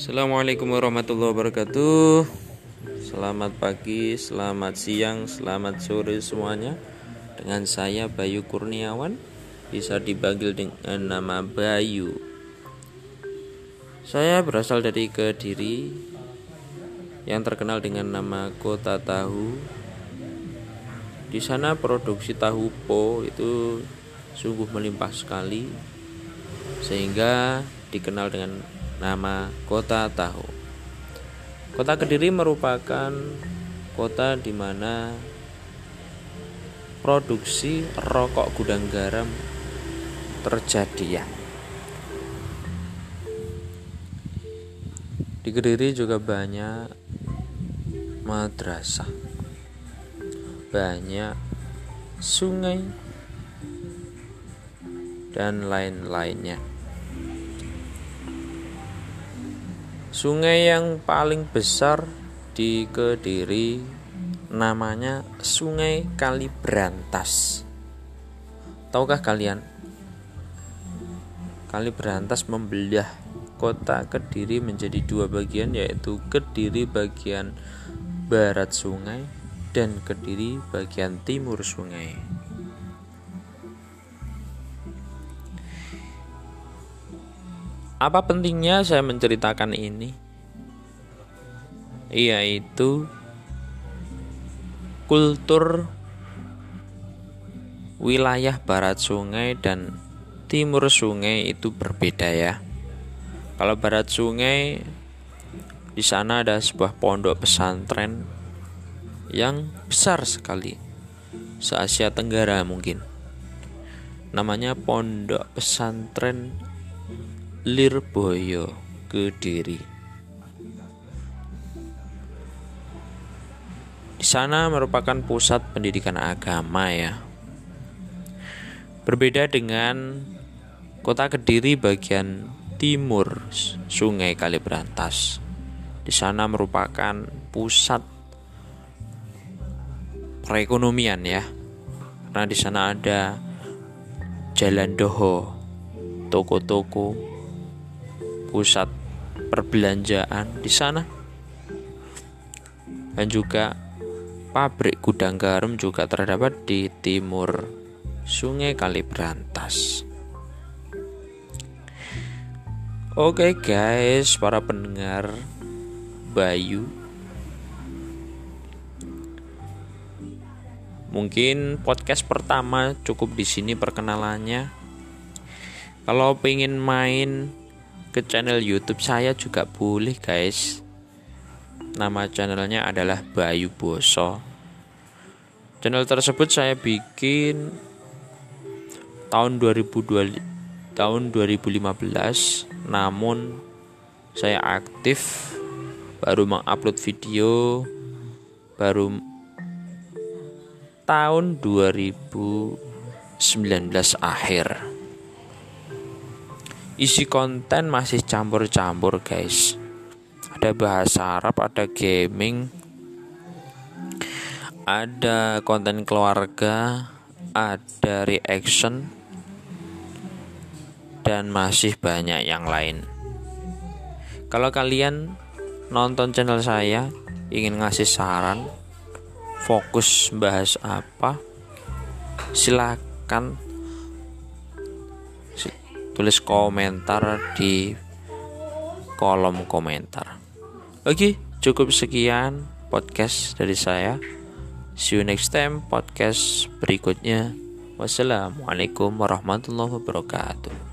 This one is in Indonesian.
Assalamualaikum warahmatullahi wabarakatuh. Selamat pagi, selamat siang, selamat sore semuanya. Dengan saya Bayu Kurniawan. Bisa dipanggil dengan nama Bayu. Saya berasal dari Kediri Yang terkenal dengan nama Kota Tahu. Di sana produksi tahu po itu sungguh melimpah sekali Sehingga dikenal dengan nama Kota Tahu. Kota Kediri merupakan kota di mana produksi rokok gudang garam terjadi ya. Di Kediri juga banyak madrasah. Banyak sungai dan lain-lainnya. Sungai yang paling besar di Kediri namanya Sungai Kalibrantas. Tahukah kalian? Kalibrantas membelah kota Kediri menjadi dua bagian yaitu Kediri bagian barat sungai dan Kediri bagian timur sungai. Apa pentingnya saya menceritakan ini? Yaitu kultur wilayah barat sungai dan timur sungai itu berbeda ya. Kalau barat sungai di sana ada sebuah pondok pesantren yang besar sekali se Asia Tenggara mungkin. Namanya Pondok Pesantren Lirboyo Kediri. Di sana merupakan pusat pendidikan agama ya. Berbeda dengan kota Kediri bagian timur Sungai Kalibrantas. Di sana merupakan pusat perekonomian ya. Karena di sana ada jalan doho, toko-toko, pusat perbelanjaan di sana dan juga pabrik gudang garam juga terdapat di timur Sungai Kalibrantas. Oke guys, para pendengar Bayu Mungkin podcast pertama cukup di sini perkenalannya. Kalau pengen main ke channel YouTube saya juga boleh guys. Nama channelnya adalah Bayu Boso. Channel tersebut saya bikin tahun 2002 tahun 2015 namun saya aktif baru mengupload video baru tahun 2019 akhir isi konten masih campur-campur guys. Ada bahasa Arab ada gaming ada konten keluarga ada reaction dan masih banyak yang lain. Kalau kalian nonton channel saya ingin ngasih saran fokus bahas apa silakan tulis komentar di kolom komentar. Oke, cukup sekian podcast dari saya. See you next time podcast berikutnya. Wassalamualaikum warahmatullahi wabarakatuh.